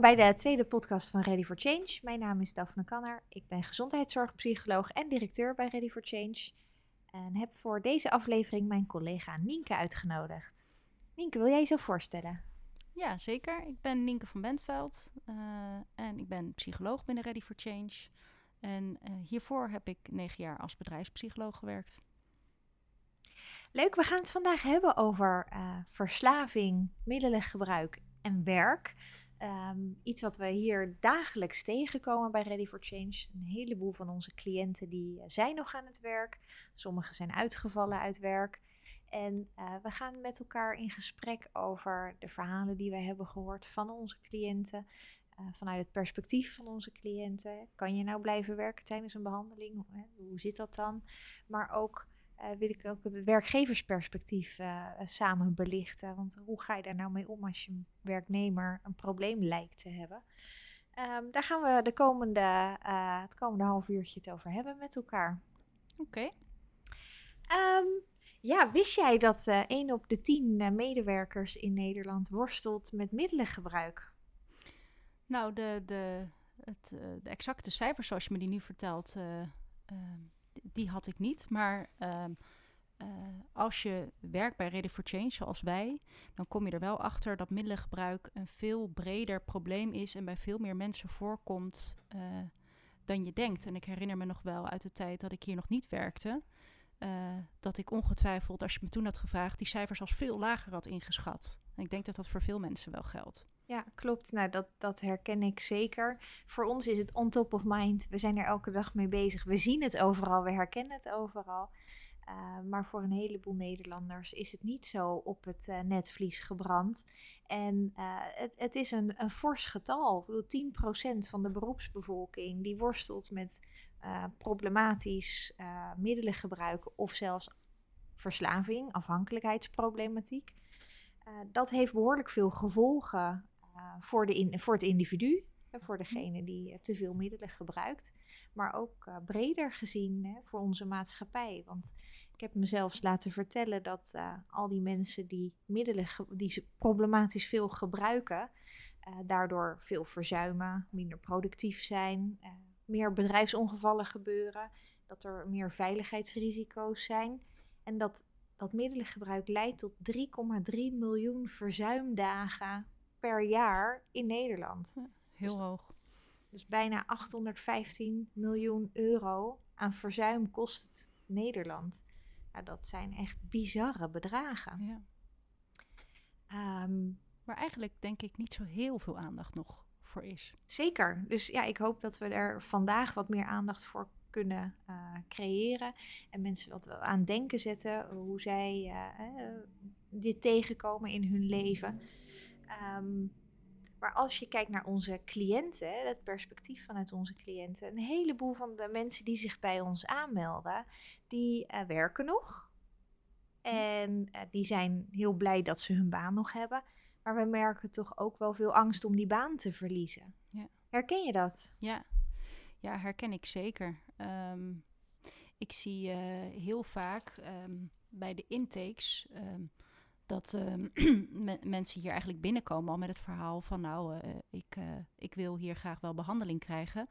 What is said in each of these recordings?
Welkom bij de tweede podcast van Ready for Change. Mijn naam is Daphne Kanner. Ik ben gezondheidszorgpsycholoog en directeur bij Ready for Change. En heb voor deze aflevering mijn collega Nienke uitgenodigd. Nienke, wil jij je zo voorstellen? Ja, zeker. Ik ben Nienke van Bentveld uh, en ik ben psycholoog binnen Ready for Change. En uh, hiervoor heb ik negen jaar als bedrijfspsycholoog gewerkt. Leuk, we gaan het vandaag hebben over uh, verslaving, middelengebruik en werk. Um, iets wat we hier dagelijks tegenkomen bij Ready for Change. Een heleboel van onze cliënten die zijn nog aan het werk. Sommigen zijn uitgevallen uit werk. En uh, we gaan met elkaar in gesprek over de verhalen die wij hebben gehoord van onze cliënten. Uh, vanuit het perspectief van onze cliënten. Kan je nou blijven werken tijdens een behandeling? Hoe zit dat dan? Maar ook wil ik ook het werkgeversperspectief uh, samen belichten. Want hoe ga je daar nou mee om als je werknemer een probleem lijkt te hebben? Um, daar gaan we de komende, uh, het komende half uurtje het over hebben met elkaar. Oké. Okay. Um, ja, wist jij dat uh, 1 op de 10 medewerkers in Nederland worstelt met middelengebruik? Nou, de, de, het, de exacte cijfers zoals je me die nu vertelt, die had ik niet. Maar um, uh, als je werkt bij Ready for Change, zoals wij, dan kom je er wel achter dat middelengebruik een veel breder probleem is en bij veel meer mensen voorkomt uh, dan je denkt. En ik herinner me nog wel uit de tijd dat ik hier nog niet werkte. Uh, dat ik ongetwijfeld, als je me toen had gevraagd, die cijfers als veel lager had ingeschat. En ik denk dat dat voor veel mensen wel geldt. Ja, klopt. Nou, dat, dat herken ik zeker. Voor ons is het on top of mind. We zijn er elke dag mee bezig. We zien het overal, we herkennen het overal. Uh, maar voor een heleboel Nederlanders is het niet zo op het uh, netvlies gebrand. En het, het, is een, een fors getal. Ik bedoel, 10% van de beroepsbevolking die worstelt met problematisch middelengebruik of zelfs verslaving, afhankelijkheidsproblematiek. dat heeft behoorlijk veel gevolgen voor, de in, voor het individu, voor degene die te veel middelen gebruikt, maar ook uh, breder gezien hè, voor onze maatschappij. Want ik heb mezelf laten vertellen dat uh, al die mensen die middelen die problematisch veel gebruiken, uh, daardoor veel verzuimen, minder productief zijn, meer bedrijfsongevallen gebeuren, dat er meer veiligheidsrisico's zijn en dat dat middelengebruik leidt tot 3,3 miljoen verzuimdagen per jaar in Nederland. Ja, heel dus, hoog. Dus bijna 815 miljoen euro aan verzuim kost het Nederland. Nou, dat zijn echt bizarre bedragen. Ja. Um, maar eigenlijk denk ik niet zo heel veel aandacht nog voor is. Zeker. Dus ja, ik hoop dat we er vandaag wat meer aandacht voor kunnen uh, creëren. En mensen wat aan denken zetten hoe zij uh, dit tegenkomen in hun leven. Um, maar als je kijkt naar onze cliënten, het perspectief vanuit onze cliënten, een heleboel van de mensen die zich bij ons aanmelden, die uh, werken nog. En uh, die zijn heel blij dat ze hun baan nog hebben. Maar we merken toch ook wel veel angst om die baan te verliezen. Ja. Herken je dat? Ja, ja herken ik zeker. Um, ik zie uh, heel vaak um, bij de intakes. Um, dat mensen hier eigenlijk binnenkomen al met het verhaal van nou, uh, ik, uh, ik wil hier graag wel behandeling krijgen.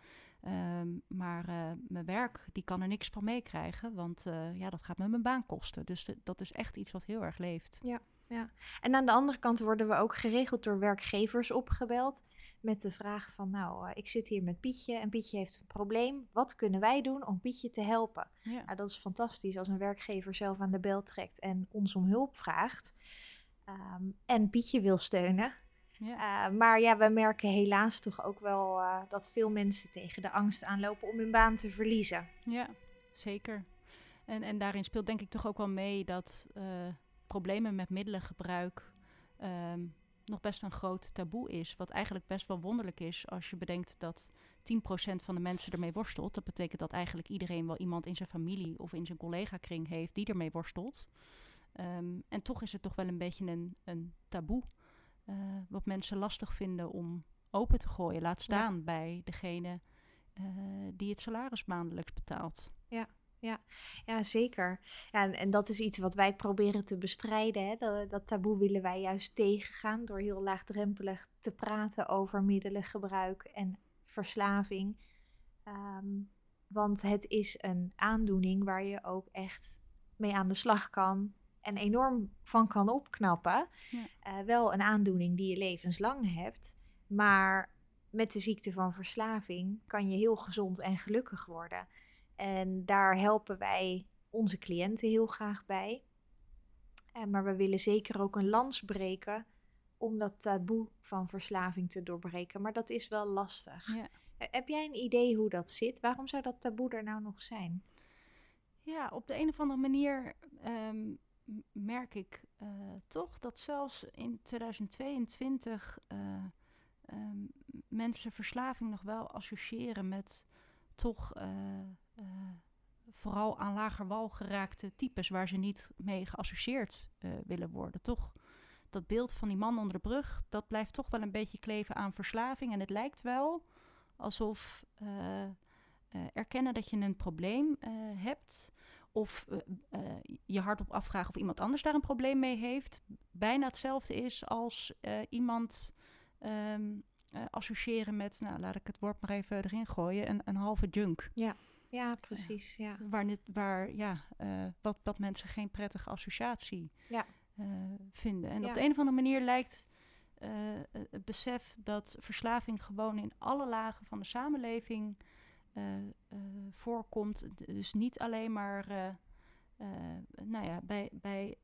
Um, maar mijn werk, die kan er niks van meekrijgen, want ja, dat gaat me mijn baan kosten. Dus de, dat is echt iets wat heel erg leeft. Ja ja. En aan de andere kant worden we ook geregeld door werkgevers opgebeld met de vraag van, nou, uh, ik zit hier met Pietje en Pietje heeft een probleem. Wat kunnen wij doen om Pietje te helpen? Ja. Nou, dat is fantastisch als een werkgever zelf aan de bel trekt en ons om hulp vraagt um, en Pietje wil steunen. Ja. Uh, maar ja, we merken helaas toch ook wel uh, dat veel mensen tegen de angst aanlopen om hun baan te verliezen. Ja, zeker. En, en daarin speelt denk ik toch ook wel mee dat problemen met middelengebruik um, nog best een groot taboe is. Wat eigenlijk best wel wonderlijk is als je bedenkt dat 10% van de mensen ermee worstelt. Dat betekent dat eigenlijk iedereen wel iemand in zijn familie of in zijn collega-kring heeft die ermee worstelt. Um, en toch is het toch wel een beetje een, een taboe. Uh, wat mensen lastig vinden om open te gooien. Laat staan ja. bij degene uh, die het salaris maandelijks betaalt. Ja, ja, ja zeker. Ja, en, en dat is iets wat wij proberen te bestrijden. Hè? Dat, dat taboe willen wij juist tegengaan door heel laagdrempelig te praten over middelengebruik en verslaving. Ehm, want het is een aandoening waar je ook echt mee aan de slag kan en enorm van kan opknappen. Ja. Eh, wel een aandoening die je levenslang hebt, maar met de ziekte van verslaving kan je heel gezond en gelukkig worden. En daar helpen wij onze cliënten heel graag bij. En, eh, maar we willen zeker ook een lans breken om dat taboe van verslaving te doorbreken. Maar dat is wel lastig. Ja. Eh, heb jij een idee hoe dat zit? Waarom zou dat taboe er nou nog zijn? Ja, op de een of andere manier ehm, merk ik uh, toch dat zelfs in 2022 um, mensen verslaving nog wel associëren met toch uh, uh, vooral aan lager wal geraakte types waar ze niet mee geassocieerd uh, willen worden. Toch dat beeld van die man onder de brug, dat blijft toch wel een beetje kleven aan verslaving. En het lijkt wel alsof erkennen dat je een probleem hebt of je hardop afvragen of iemand anders daar een probleem mee heeft, bijna hetzelfde is als iemand um, uh, associëren met, nou laat ik het woord maar even erin gooien, een, een halve junk. Ja, ja precies. Ja. Waar, niet, waar ja, uh, wat, wat mensen geen prettige associatie ja. uh, vinden. En ja. op de een of andere manier lijkt het besef dat verslaving gewoon in alle lagen van de samenleving voorkomt. Dus niet alleen maar. nou ja, bij, bij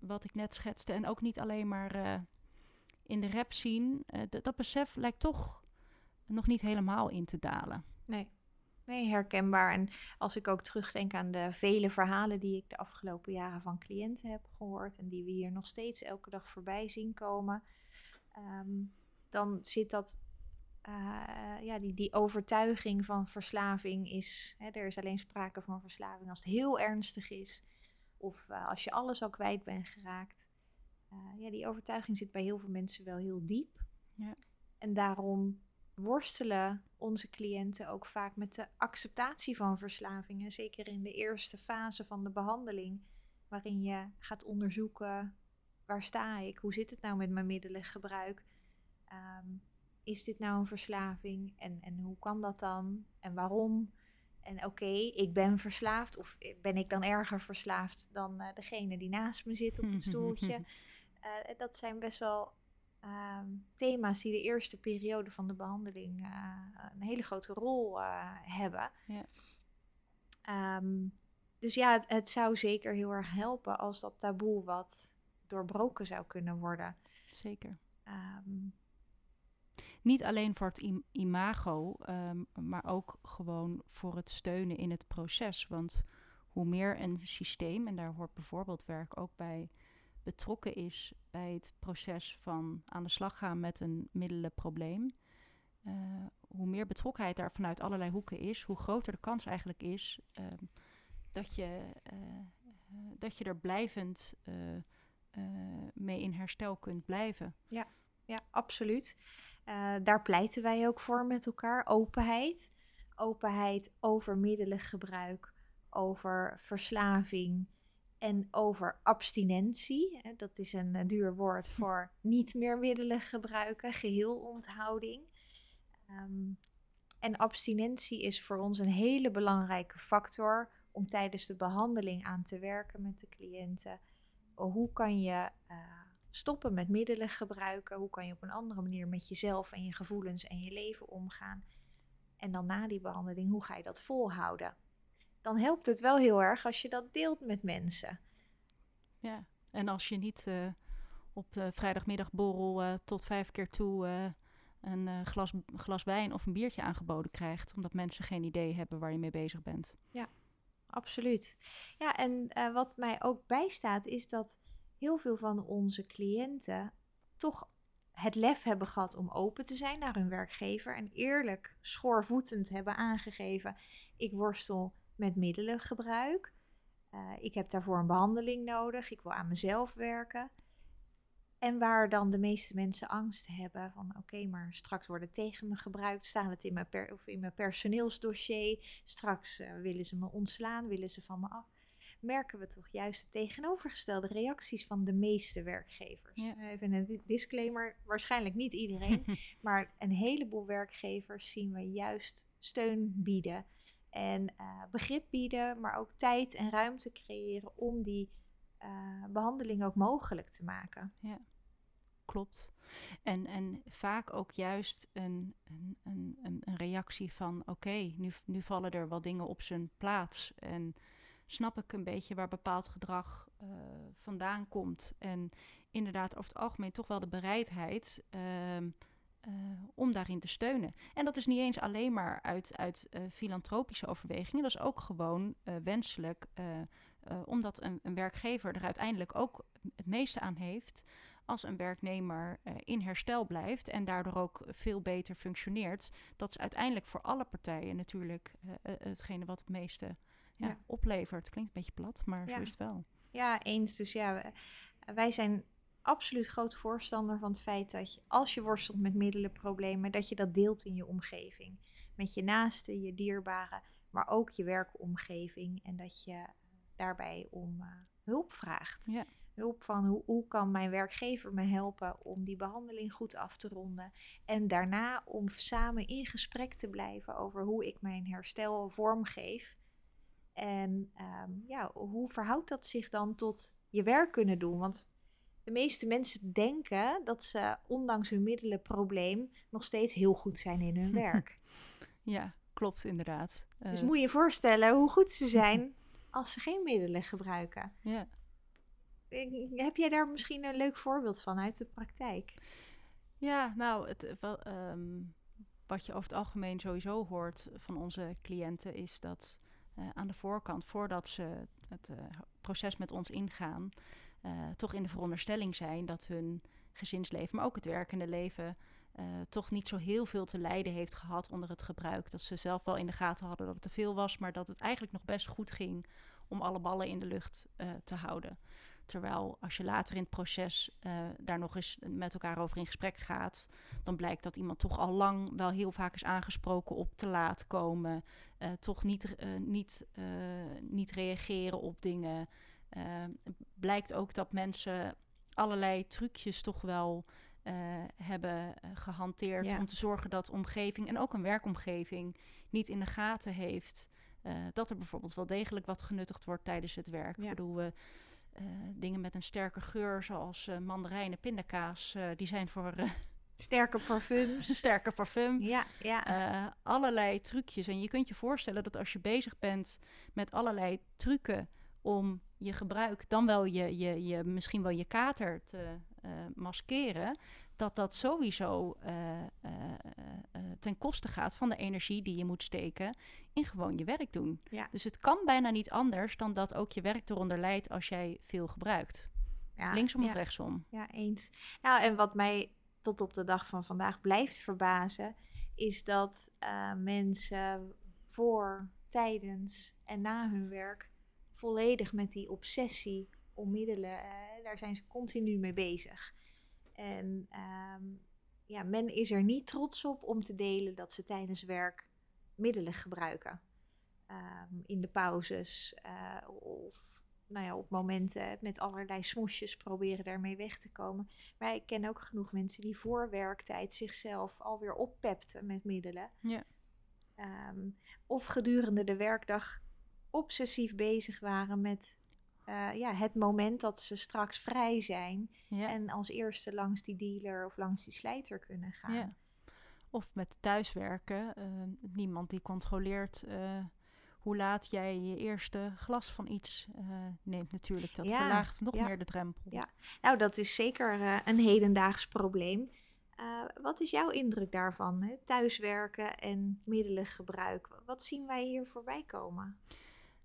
wat ik net schetste. En ook niet alleen maar in de rap zien, dat besef lijkt toch nog niet helemaal in te dalen. Nee. Nee, herkenbaar. En als ik ook terugdenk aan de vele verhalen die ik de afgelopen jaren van cliënten heb gehoord en die we hier nog steeds elke dag voorbij zien komen, um, dan zit dat, uh, ja, die, die overtuiging van verslaving is, hè, er is alleen sprake van verslaving als het heel ernstig is of uh, als je alles al kwijt bent geraakt. Uh, ja, die overtuiging zit bij heel veel mensen wel heel diep. Ja. En daarom worstelen onze cliënten ook vaak met de acceptatie van verslavingen. Zeker in de eerste fase van de behandeling, waarin je gaat onderzoeken: waar sta ik? Hoe zit het nou met mijn middelengebruik? Um, is dit nou een verslaving? En, en hoe kan dat dan? En waarom? En oké, okay, ik ben verslaafd, of ben ik dan erger verslaafd dan uh, degene die naast me zit op het stoeltje? Uh, dat zijn best wel um, thema's die de eerste periode van de behandeling uh, een hele grote rol uh, hebben. Ja. Um, dus ja, het, het, zou zeker heel erg helpen als dat taboe wat doorbroken zou kunnen worden. Zeker. Um, niet alleen voor het imago, um, maar ook gewoon voor het steunen in het proces. Want hoe meer een systeem, en daar hoort bijvoorbeeld werk ook bij, betrokken is bij het proces van aan de slag gaan met een middelenprobleem, uh, hoe meer betrokkenheid daar vanuit allerlei hoeken is, hoe groter de kans eigenlijk is uh, dat, je, uh, dat je er blijvend mee in herstel kunt blijven. Ja, ja absoluut. daar pleiten wij ook voor met elkaar. Openheid. Openheid over middelengebruik, over verslaving, en over abstinentie. Dat is een eh, duur woord hm. voor niet meer middelen gebruiken, geheel onthouding. Um, en abstinentie is voor ons een hele belangrijke factor om tijdens de behandeling aan te werken met de cliënten. Hoe kan je uh, stoppen met middelen gebruiken? Hoe kan je op een andere manier met jezelf en je gevoelens en je leven omgaan? En dan na die behandeling, hoe ga je dat volhouden? Dan helpt het wel heel erg als je dat deelt met mensen. Ja, en als je niet uh, op de vrijdagmiddagborrel uh, tot vijf keer toe uh, een glas, glas wijn of een biertje aangeboden krijgt, omdat mensen geen idee hebben waar je mee bezig bent. Ja, absoluut. Ja, en wat mij ook bijstaat is dat heel veel van onze cliënten toch het lef hebben gehad om open te zijn naar hun werkgever en eerlijk schoorvoetend hebben aangegeven: ik worstel met middelengebruik. Uh, ik heb daarvoor een behandeling nodig. Ik wil aan mezelf werken. En waar dan de meeste mensen angst hebben van oké, maar straks wordt het tegen me gebruikt, staan het in mijn, per, of in mijn personeelsdossier, straks eh, willen ze me ontslaan, willen ze van me af. Merken we toch juist de tegenovergestelde reacties van de meeste werkgevers. Ja. Even een disclaimer, waarschijnlijk niet iedereen, maar een heleboel werkgevers zien we juist steun bieden en uh, begrip bieden, maar ook tijd en ruimte creëren om die uh, behandeling ook mogelijk te maken. Ja, klopt. En, en vaak ook juist een, een, een, een reactie van: oké, nu, nu vallen er wel dingen op zijn plaats. En snap ik een beetje waar bepaald gedrag uh, vandaan komt. En inderdaad, over het algemeen toch wel de bereidheid. Uh, uh, om daarin te steunen. En dat is niet eens alleen maar uit, uit uh, filantropische overwegingen. Dat is ook gewoon uh, wenselijk, omdat een, een, werkgever er uiteindelijk ook het meeste aan heeft als een werknemer in herstel blijft en daardoor ook veel beter functioneert. Dat is uiteindelijk voor alle partijen natuurlijk hetgene wat het meeste ja, ja. oplevert. Klinkt een beetje plat, maar ja. zo is het wel. Ja, eens. Dus ja, wij zijn absoluut groot voorstander van het feit dat je, als je worstelt met middelenproblemen, dat je dat deelt in je omgeving. Met je naasten, je dierbaren, maar ook je werkomgeving. En dat je daarbij om uh, hulp vraagt. Ja. Hulp van hoe, hoe kan mijn werkgever me helpen om die behandeling goed af te ronden. En daarna om samen in gesprek te blijven over hoe ik mijn herstel vormgeef. En um, ja, hoe verhoudt dat zich dan tot je werk kunnen doen? Want de meeste mensen denken dat ze, ondanks hun middelenprobleem, nog steeds heel goed zijn in hun werk. Ja, klopt inderdaad. Dus uh, moet je je voorstellen hoe goed ze zijn als ze geen middelen gebruiken. Ja. Heb jij daar misschien een leuk voorbeeld van uit de praktijk? Ja, nou, het, wel, um, wat je over het algemeen sowieso hoort van onze cliënten is dat uh, aan de voorkant, voordat ze het uh, proces met ons ingaan, uh, toch in de veronderstelling zijn dat hun gezinsleven, maar ook het werkende leven, uh, toch niet zo heel veel te lijden heeft gehad onder het gebruik. Dat ze zelf wel in de gaten hadden dat het te veel was, maar dat het eigenlijk nog best goed ging om alle ballen in de lucht uh, te houden. Terwijl als je later in het proces daar nog eens met elkaar over in gesprek gaat, dan blijkt dat iemand toch al lang wel heel vaak is aangesproken op te laat komen, toch niet, niet, niet reageren op dingen. Uh, blijkt ook dat mensen allerlei trucjes toch wel uh, hebben gehanteerd ja. om te zorgen dat omgeving en ook een werkomgeving niet in de gaten heeft uh, dat er bijvoorbeeld wel degelijk wat genuttigd wordt tijdens het werk. Ja. Ik bedoel, we dingen met een sterke geur zoals mandarijnen, pindakaas, die zijn voor Sterke parfums. Sterke parfum. Ja, ja. Uh, allerlei trucjes. En je kunt je voorstellen dat als je bezig bent met allerlei trucken om je gebruik, dan wel je, je, je misschien wel je kater te uh, maskeren, dat dat sowieso uh, ten koste gaat van de energie die je moet steken in gewoon je werk doen. Ja. Dus het kan bijna niet anders dan dat ook je werk eronder leidt als jij veel gebruikt. Ja, Linksom ja. of rechtsom. Ja, eens. Nou, en wat mij tot op de dag van vandaag blijft verbazen, is dat mensen voor, tijdens en na hun werk volledig met die obsessie om middelen, uh, daar zijn ze continu mee bezig. En um, ja, men is er niet trots op om te delen dat ze tijdens werk middelen gebruiken. Um, in de pauzes uh, of nou ja, op momenten met allerlei smoesjes proberen daarmee weg te komen. Maar ik ken ook genoeg mensen die voor werktijd zichzelf alweer oppepten met middelen. Ja. Um, of gedurende de werkdag obsessief bezig waren met uh, ja, het moment dat ze straks vrij zijn. Ja. En als eerste langs die dealer of langs die slijter kunnen gaan. Ja. Of met thuiswerken. Uh, niemand die controleert uh, hoe laat jij je eerste glas van iets neemt natuurlijk. Dat Ja, verlaagt nog meer de drempel. Ja. Nou, dat is zeker een hedendaags probleem. Wat is jouw indruk daarvan? Hè? Thuiswerken en middelengebruik. Wat zien wij hier voorbij komen?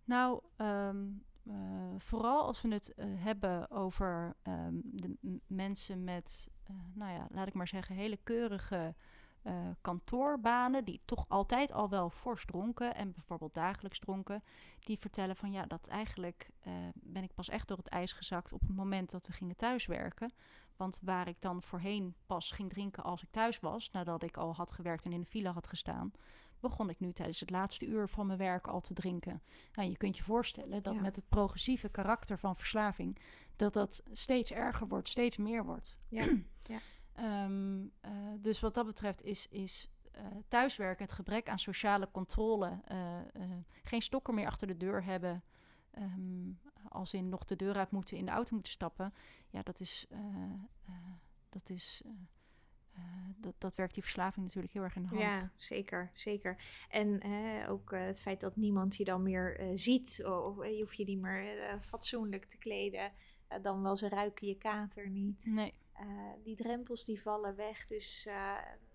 Nou, um, uh, vooral als we het uh, hebben over um, de mensen met, uh, nou ja, laat ik maar zeggen, hele keurige eh, kantoorbanen, die toch altijd al wel fors dronken en bijvoorbeeld dagelijks dronken, die vertellen van ja, dat eigenlijk eh, ben ik pas echt door het ijs gezakt op het moment dat we gingen thuiswerken. Want waar ik dan voorheen pas ging drinken als ik thuis was, nadat ik al had gewerkt en in de file had gestaan, begon ik nu tijdens het laatste uur van mijn werk al te drinken. Nou, je kunt je voorstellen dat met het progressieve karakter van verslaving, dat dat steeds erger wordt, steeds meer wordt. Ja. ja. Ehm, eh, dus wat dat betreft is, is uh, thuiswerken, het gebrek aan sociale controle, uh, geen stokker meer achter de deur hebben, um, als in nog de deur uit moeten, in de auto moeten stappen, ja, dat is, dat is dat, dat werkt die verslaving natuurlijk heel erg in de hand. Ja, zeker, zeker. En ook het feit dat niemand je dan meer ziet, of je hoeft je niet meer fatsoenlijk te kleden, dan wel ze ruiken je kater niet. Nee. Die drempels die vallen weg. Dus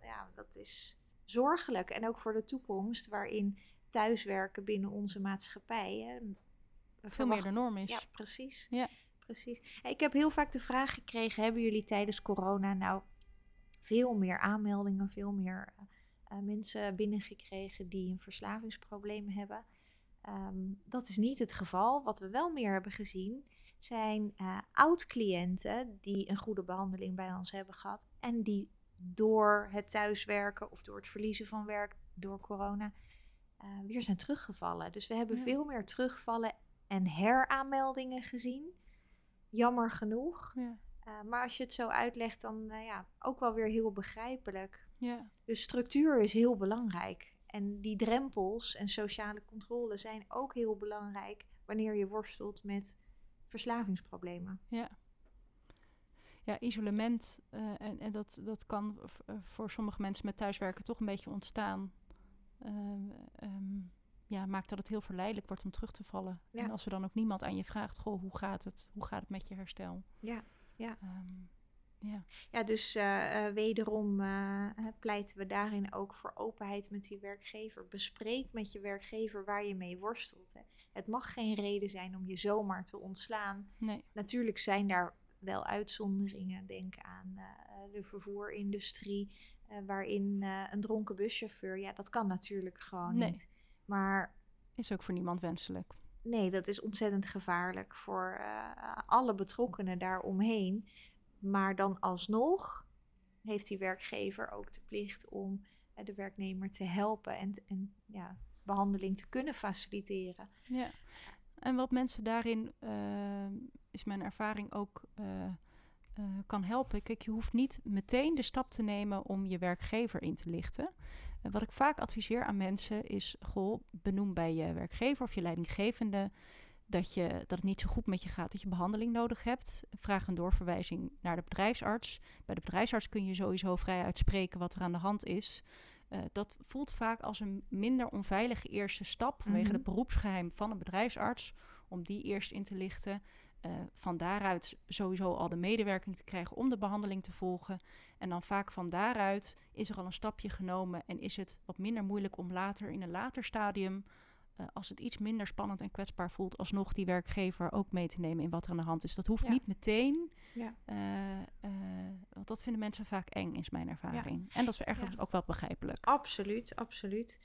ja, dat is zorgelijk. En ook voor de toekomst, waarin thuiswerken binnen onze maatschappij hè, veel meer de norm is. Ja, precies. Ja. precies. Ik heb heel vaak de vraag gekregen: hebben jullie tijdens corona nou veel meer aanmeldingen, veel meer uh, mensen binnengekregen die een verslavingsprobleem hebben? Um, dat is niet het geval. Wat we wel meer hebben gezien, zijn uh, oud-cliënten die een goede behandeling bij ons hebben gehad en die door het thuiswerken of door het verliezen van werk door corona uh, weer zijn teruggevallen. Dus we hebben Ja. veel meer terugvallen en heraanmeldingen gezien. Jammer genoeg. Ja. Uh, maar als je het zo uitlegt, dan uh, ja, ook wel weer heel begrijpelijk. Ja. Dus structuur is heel belangrijk. En die drempels en sociale controle zijn ook heel belangrijk wanneer je worstelt met verslavingsproblemen. Ja. Ja, isolement. eh, en en dat, dat kan eh, voor sommige mensen met thuiswerken toch een beetje ontstaan. Ehm, ja, maakt dat het heel verleidelijk wordt om terug te vallen. Ja. En als er dan ook niemand aan je vraagt, goh, hoe gaat het? Hoe gaat het met je herstel? Ja, ja. Ehm, ja. Ja, dus eh, eh, wederom eh, pleiten we daarin ook voor openheid met die werkgever. Bespreek met je werkgever waar je mee worstelt. Hè. Het mag geen reden zijn om je zomaar te ontslaan. Nee, Natuurlijk zijn daar wel uitzonderingen. Denk aan de vervoerindustrie, waarin een dronken buschauffeur, ja, dat kan natuurlijk gewoon Nee. niet. Maar is ook voor niemand wenselijk. Nee, dat is ontzettend gevaarlijk voor eh, alle betrokkenen daaromheen. Maar dan alsnog heeft die werkgever ook de plicht om eh, de werknemer te helpen en, en ja, behandeling te kunnen faciliteren. Ja. En wat mensen daarin, eh, is mijn ervaring ook, eh, eh, kan helpen. Kijk, je hoeft niet meteen de stap te nemen om je werkgever in te lichten. En wat ik vaak adviseer aan mensen is, goh, benoem bij je werkgever of je leidinggevende dat, je, dat het niet zo goed met je gaat, dat je behandeling nodig hebt. Vraag een doorverwijzing naar de bedrijfsarts. Bij de bedrijfsarts kun je sowieso vrij uitspreken wat er aan de hand is. Eh, dat voelt vaak als een minder onveilige eerste stap vanwege Mhm. het beroepsgeheim van een bedrijfsarts. Om die eerst in te lichten. Eh, van daaruit sowieso al de medewerking te krijgen om de behandeling te volgen. En dan vaak van daaruit is er al een stapje genomen en is het wat minder moeilijk om later in een later stadium, eh, als het iets minder spannend en kwetsbaar voelt, alsnog die werkgever ook mee te nemen in wat er aan de hand is. Dat hoeft Ja. niet meteen. Ja. eh, want dat vinden mensen vaak eng, is mijn ervaring. En dat is ergens ook wel begrijpelijk. Absoluut, absoluut.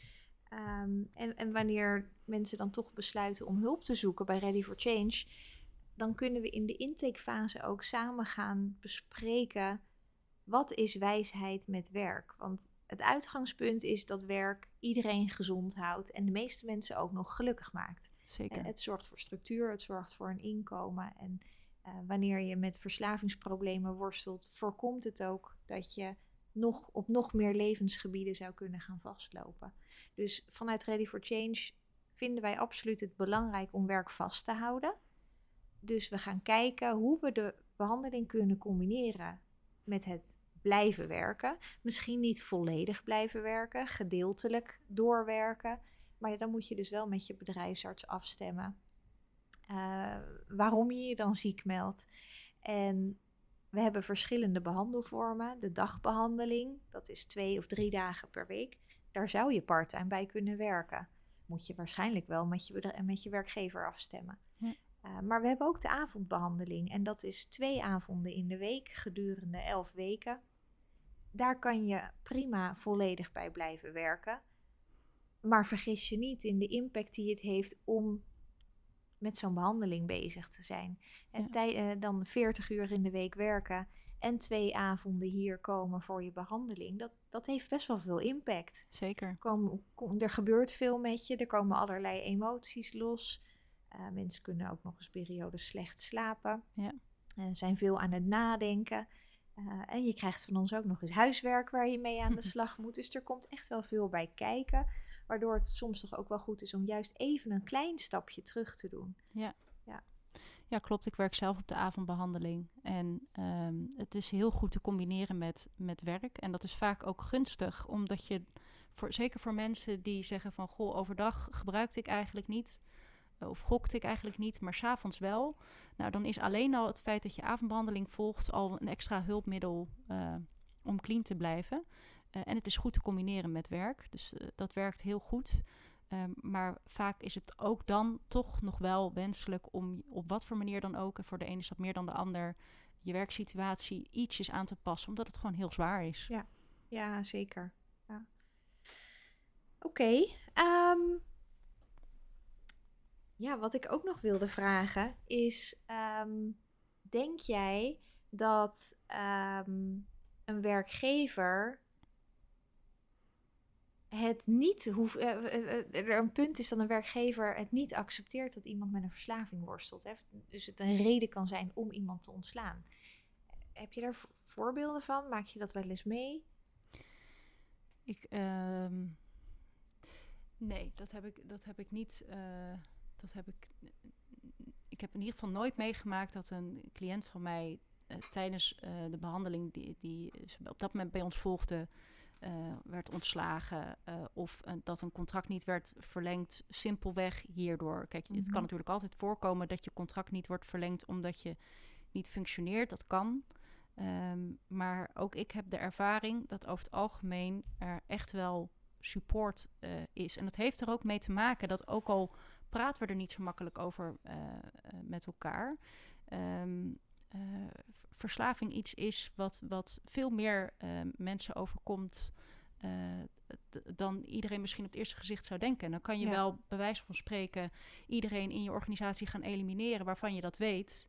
Ehm, en, en wanneer mensen dan toch besluiten om hulp te zoeken bij Ready for Change, dan kunnen we in de intakefase ook samen gaan bespreken wat is wijsheid met werk. Want het uitgangspunt is dat werk iedereen gezond houdt en de meeste mensen ook nog gelukkig maakt. Zeker. Eh, Het zorgt voor structuur, het zorgt voor een inkomen. En eh, wanneer je met verslavingsproblemen worstelt, voorkomt het ook dat je nog, op nog meer levensgebieden zou kunnen gaan vastlopen. Dus vanuit Ready for Change vinden wij absoluut het belangrijk om werk vast te houden. Dus we gaan kijken hoe we de behandeling kunnen combineren met het blijven werken. Misschien niet volledig blijven werken, gedeeltelijk doorwerken. Maar dan moet je dus wel met je bedrijfsarts afstemmen eh, waarom je je dan ziek meldt. En we hebben verschillende behandelvormen. De dagbehandeling, dat is twee of drie dagen per week. Daar zou je parttime bij kunnen werken. Moet je waarschijnlijk wel met je, met je werkgever afstemmen. Eh, maar we hebben ook de avondbehandeling. En dat is twee avonden in de week gedurende elf weken. daar kan je prima volledig bij blijven werken. Maar vergis je niet in de impact die het heeft om met zo'n behandeling bezig te zijn. En Ja. tij- eh, dan 40 uur in de week werken en twee avonden hier komen voor je behandeling. Dat, dat heeft best wel veel impact. Zeker. Kom, kom- er gebeurt veel met je, er komen allerlei emoties los. Eh, mensen kunnen ook nog eens periodes slecht slapen. Ja. Eh, zijn veel aan het nadenken. Eh, en je krijgt van ons ook nog eens huiswerk waar je mee aan de slag moet. Dus er komt echt wel veel bij kijken. Waardoor het soms toch ook wel goed is om juist even een klein stapje terug te doen. Ja, klopt. Ik werk zelf op de avondbehandeling. En ehm, het is heel goed te combineren met, met werk. En dat is vaak ook gunstig, omdat je, voor, zeker voor mensen die zeggen van... goh, overdag gebruikte ik eigenlijk niet, of gokte ik eigenlijk niet, maar s'avonds wel. Nou, dan is alleen al het feit dat je avondbehandeling volgt... al een extra hulpmiddel eh, om clean te blijven. Eh, en het is goed te combineren met werk. Dus eh, dat werkt heel goed. Ehm, maar vaak is het ook dan toch nog wel wenselijk om op wat voor manier dan ook, en voor de ene is dat meer dan de ander, je werksituatie ietsjes aan te passen, omdat het gewoon heel zwaar is. Ja. Ja, zeker. Ja. Oké. ehm, ja, wat ik ook nog wilde vragen is: ehm, denk jij dat ehm, een werkgever het niet hoeft. eh, eh, eh, er een punt is dat een werkgever het niet accepteert dat iemand met een verslaving worstelt. Hè? Dus het een reden kan zijn om iemand te ontslaan. Heb je daar vo- voorbeelden van? Maak je dat wel eens mee? Ik, ehm, nee, dat heb ik, dat heb ik niet. Dat heb ik, ik heb in ieder geval nooit meegemaakt dat een cliënt van mij eh, tijdens eh, de behandeling die, die ze op dat moment bij ons volgde, eh, werd ontslagen. of dat een contract niet werd verlengd, simpelweg hierdoor. Kijk, het Mhm. kan natuurlijk altijd voorkomen dat je contract niet wordt verlengd omdat je niet functioneert. Dat kan. Ehm, maar ook ik heb de ervaring dat over het algemeen er echt wel support is. En dat heeft er ook mee te maken dat ook al praten we er niet zo makkelijk over eh, eh, met elkaar. ehm, eh, v- verslaving iets is wat, wat veel meer eh, mensen overkomt dan iedereen misschien op het eerste gezicht zou denken. En dan kan je Ja. wel bij wijze van spreken iedereen in je organisatie gaan elimineren waarvan je dat weet.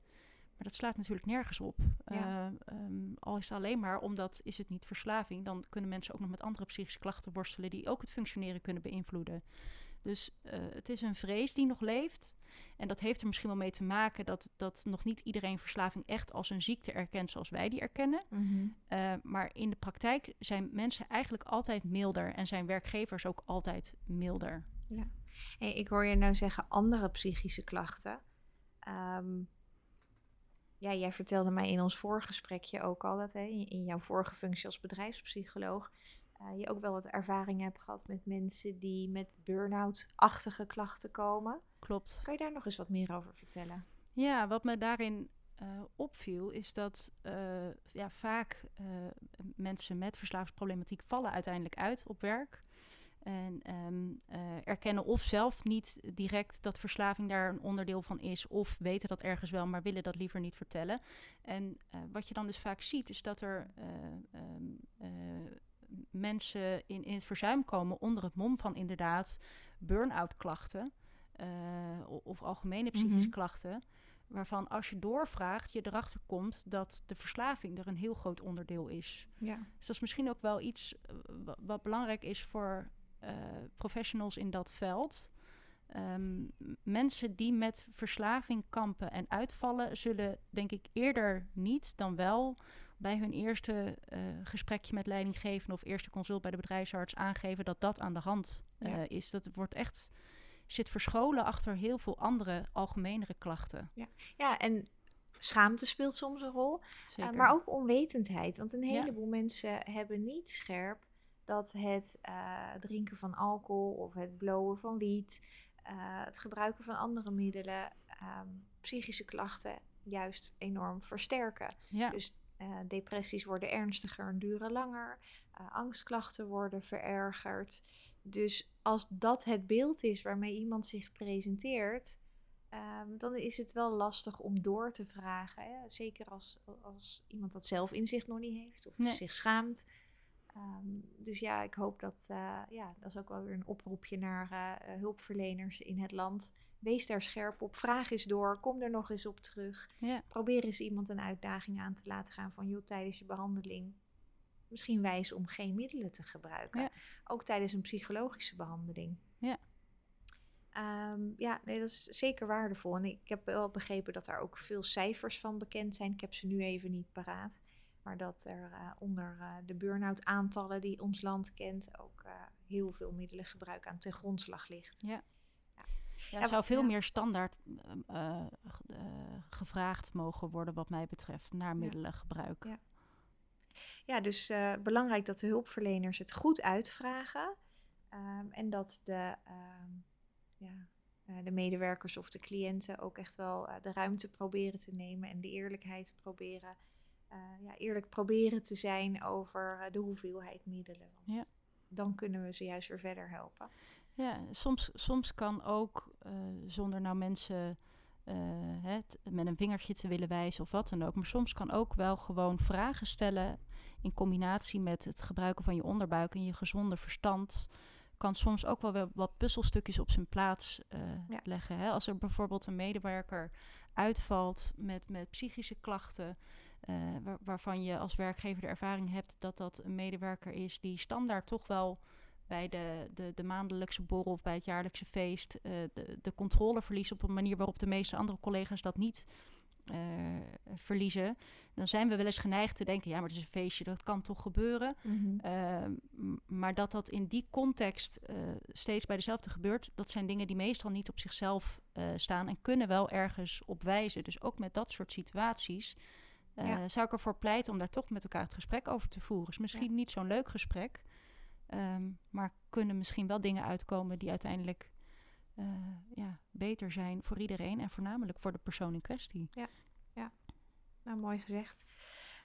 Maar dat slaat natuurlijk nergens op. Ja. Eh, ehm, al is het alleen maar omdat is het niet verslaving, dan kunnen mensen ook nog met andere psychische klachten worstelen die ook het functioneren kunnen beïnvloeden. Dus eh, het is een vrees die nog leeft. En dat heeft er misschien wel mee te maken dat, dat nog niet iedereen verslaving echt als een ziekte erkent zoals wij die erkennen. Eh, maar in de praktijk zijn mensen eigenlijk altijd milder en zijn werkgevers ook altijd milder. Hey, ik hoor je nou zeggen andere psychische klachten. Ehm, ja, jij vertelde mij in ons voorgesprekje ook al dat hè, in jouw vorige functie als bedrijfspsycholoog eh, je ook wel wat ervaring hebt gehad met mensen die met burn-out-achtige klachten komen. Klopt. Kan je daar nog eens wat meer over vertellen? Ja, wat me daarin eh, opviel is dat eh, ja, vaak mensen met verslavingsproblematiek vallen uiteindelijk uit op werk. En ehm, eh, erkennen of zelf niet direct dat verslaving daar een onderdeel van is, of weten dat ergens wel, maar willen dat liever niet vertellen. En wat je dan dus vaak ziet, is dat er eh, ehm, eh, mensen in, in het verzuim komen onder het mom van inderdaad burn-out klachten eh, of algemene psychische Mhm. klachten. Waarvan als je doorvraagt, je erachter komt dat de verslaving er een heel groot onderdeel is. Ja. Dus dat is misschien ook wel iets eh, wa- wat belangrijk is voor eh, professionals in dat veld. Ehm, mensen die met verslaving kampen en uitvallen, zullen denk ik eerder niet dan wel bij hun eerste eh, gesprekje met leidinggevende of eerste consult bij de bedrijfsarts aangeven dat dat aan de hand eh, Ja. is. Dat wordt echt zit verscholen achter heel veel andere algemenere klachten. ja, en schaamte speelt soms een rol. Zeker. Uh, maar ook onwetendheid. Want een Ja. heleboel mensen hebben niet scherp dat het drinken van alcohol of het blowen van wiet, het gebruiken van andere middelen, um, psychische klachten juist enorm versterken. Ja. Dus uh, depressies worden ernstiger en duren langer, uh, angstklachten worden verergerd. Dus als dat het beeld is waarmee iemand zich presenteert, Um, dan is het wel lastig om door te vragen. Hè? Zeker als, als iemand dat zelf in zich nog niet heeft of Nee. zich schaamt. Ehm, dus ja, ik hoop dat, uh, ja, dat is ook wel weer een oproepje naar uh, hulpverleners in het land. Wees daar scherp op, vraag eens door, kom er nog eens op terug. Ja. Probeer eens iemand een uitdaging aan te laten gaan van, joh, tijdens je behandeling misschien wijs om geen middelen te gebruiken. Ja. Ook tijdens een psychologische behandeling. Ja. Ehm, ja, nee, dat is zeker waardevol. En ik heb wel begrepen dat er ook veel cijfers van bekend zijn. Ik heb ze nu even niet paraat. Maar dat er uh, onder uh, de burn-out aantallen die ons land kent ook uh, heel veel middelengebruik aan ten grondslag ligt. Ja. Ja, er zou veel meer standaard gevraagd mogen worden wat mij betreft naar middelengebruik. Ja, ja dus belangrijk dat de hulpverleners het goed uitvragen. Um, en dat de, um, ja, de medewerkers of de cliënten ook echt wel de ruimte proberen te nemen en de eerlijkheid proberen ja, eerlijk proberen te zijn over uh, de hoeveelheid middelen. Want ja. dan kunnen we ze juist weer verder helpen. Ja, soms, soms kan ook uh, zonder nou mensen het, met een vingertje te willen wijzen of wat dan ook. Maar soms kan ook wel gewoon vragen stellen in combinatie met het gebruiken van je onderbuik en je gezonde verstand. Kan soms ook wel wat puzzelstukjes op zijn plaats ja. leggen. Hè? Als er bijvoorbeeld een medewerker uitvalt met, met psychische klachten. Uh, waar, waarvan je als werkgever de ervaring hebt dat dat een medewerker is die standaard toch wel bij de, de, de maandelijkse borrel of bij het jaarlijkse feest uh, de, de controle verliest op een manier waarop de meeste andere collega's dat niet uh, verliezen. Dan zijn we wel eens geneigd te denken, ja, maar het is een feestje, dat kan toch gebeuren. Mm -hmm. maar dat dat in die context steeds bij dezelfde gebeurt, dat zijn dingen die meestal niet op zichzelf staan en kunnen wel ergens op wijzen. Dus ook met dat soort situaties Ja. zou ik ervoor pleiten om daar toch met elkaar het gesprek over te voeren. Is misschien niet zo'n leuk gesprek, ehm, maar kunnen misschien wel dingen uitkomen die uiteindelijk uh, ja, beter zijn voor iedereen en voornamelijk voor de persoon in kwestie. Nou, mooi gezegd.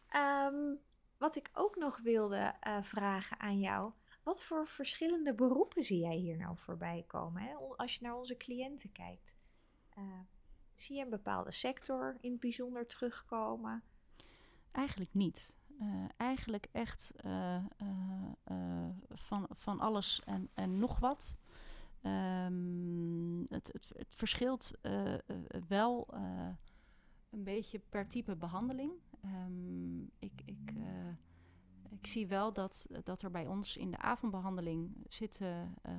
Ehm, wat ik ook nog wilde eh, vragen aan jou. Wat voor verschillende beroepen zie jij hier nou voorbij komen? Hè? Als je naar onze cliënten kijkt. Eh, zie je een bepaalde sector in het bijzonder terugkomen? Eigenlijk niet. Eh, eigenlijk echt eh, eh, van, van alles en, en nog wat. Ehm, het, het, het verschilt wel een beetje per type behandeling. Ehm, ik, ik, ik zie wel dat, dat er bij ons in de avondbehandeling zitten eh,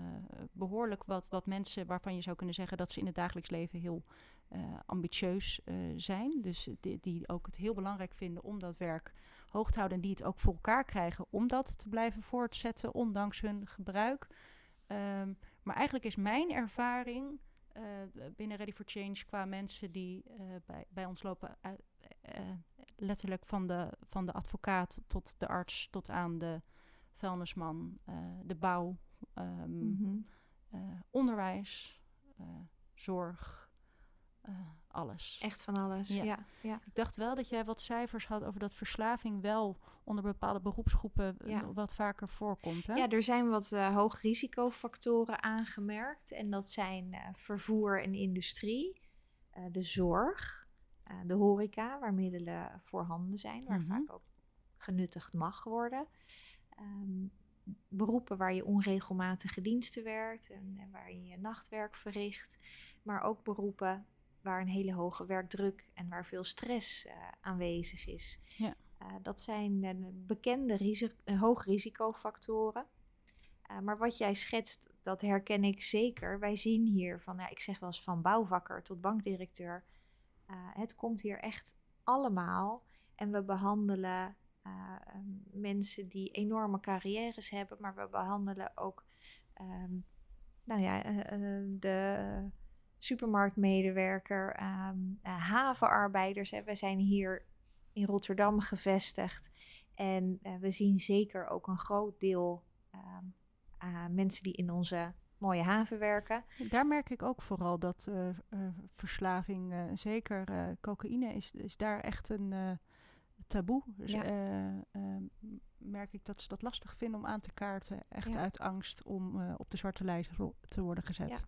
behoorlijk wat, wat mensen waarvan je zou kunnen zeggen dat ze in het dagelijks leven heel eh, ambitieus eh, zijn. Dus die, die ook het heel belangrijk vinden om dat werk hoog te houden en die het ook voor elkaar krijgen om dat te blijven voortzetten, ondanks hun gebruik. Ehm, maar eigenlijk is mijn ervaring eh, binnen Ready for Change qua mensen die bij, bij ons lopen, letterlijk van de, van de advocaat tot de arts tot aan de vuilnisman, de bouw, ehm, Mhm. onderwijs, zorg, eh, alles. Echt van alles. Ja. Ja. Ja. Ik dacht wel dat jij wat cijfers had over dat verslaving wel onder bepaalde beroepsgroepen eh, Ja. wat vaker voorkomt. Hè? Ja, er zijn wat eh hoogrisicofactoren aangemerkt. En dat zijn vervoer en industrie, de zorg, de horeca, waar middelen voorhanden zijn, waar Mhm. vaak ook genuttigd mag worden. Ehm, beroepen waar je onregelmatige diensten werkt en, en waar je je nachtwerk verricht. Maar ook beroepen waar een hele hoge werkdruk en waar veel stress eh, aanwezig is. Ja. Eh, dat zijn eh, bekende risi- eh, hoogrisicofactoren. Maar wat jij schetst, dat herken ik zeker. Wij zien hier van, ja, ik zeg wel eens van bouwvakker tot bankdirecteur. Het komt hier echt allemaal. En we behandelen eh, ehm, mensen die enorme carrières hebben, maar we behandelen ook ehm, nou ja, de supermarktmedewerker, ehm, eh, havenarbeiders. Hè. We zijn hier in Rotterdam gevestigd. En eh, we zien zeker ook een groot deel ehm, aan mensen die in onze mooie haven werken. Daar merk ik ook vooral dat eh, eh, verslaving, eh, zeker eh, cocaïne, is, is daar echt een eh, taboe. Dus, Ja. eh, eh, m- merk ik dat ze dat lastig vinden om aan te kaarten. Echt Ja. uit angst om eh, op de zwarte lijst te worden gezet. Ja,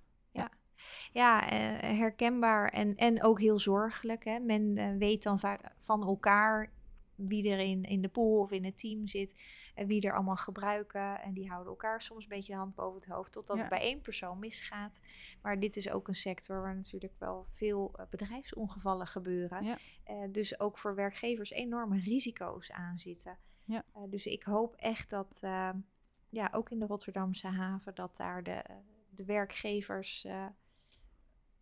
eh, herkenbaar en, en ook heel zorgelijk. Hè. Men eh, weet dan va- van elkaar wie er in, in de pool of in het team zit en wie er allemaal gebruiken. En die houden elkaar soms een beetje de hand boven het hoofd totdat Ja. het bij één persoon misgaat. Maar dit is ook een sector waar natuurlijk wel veel eh, bedrijfsongevallen gebeuren. Ja. Dus ook voor werkgevers enorme risico's aan zitten. Ja. Dus ik hoop echt dat, ja, ook in de Rotterdamse haven, dat daar de, de werkgevers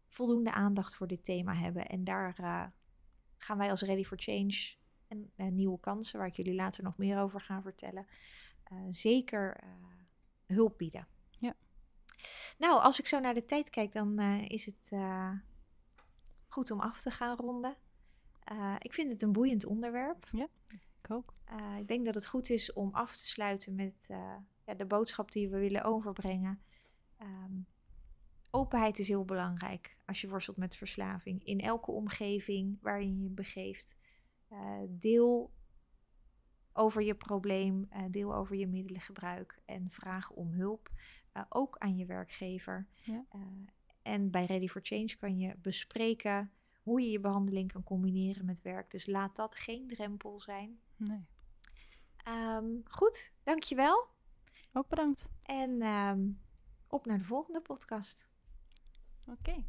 voldoende aandacht voor dit thema hebben. En daar eh, gaan wij als Ready for Change en eh, nieuwe kansen, waar ik jullie later nog meer over ga vertellen, eh, zeker hulp bieden. Ja. Nou, als ik zo naar de tijd kijk, dan is het goed om af te gaan ronden. Ik vind het een boeiend onderwerp. Ik ook. Ik denk dat het goed is om af te sluiten met ja, de boodschap die we willen overbrengen. Ehm, openheid is heel belangrijk als je worstelt met verslaving. In elke omgeving waarin je je begeeft. Eh, deel over je probleem, eh, deel over je middelengebruik en vraag om hulp. eh, ook aan je werkgever. Ja. En bij Ready for Change kan je bespreken hoe je je behandeling kan combineren met werk. Dus laat dat geen drempel zijn. Nee. Ehm, goed, dankjewel. Ook bedankt. En ehm, op naar de volgende podcast. Oké.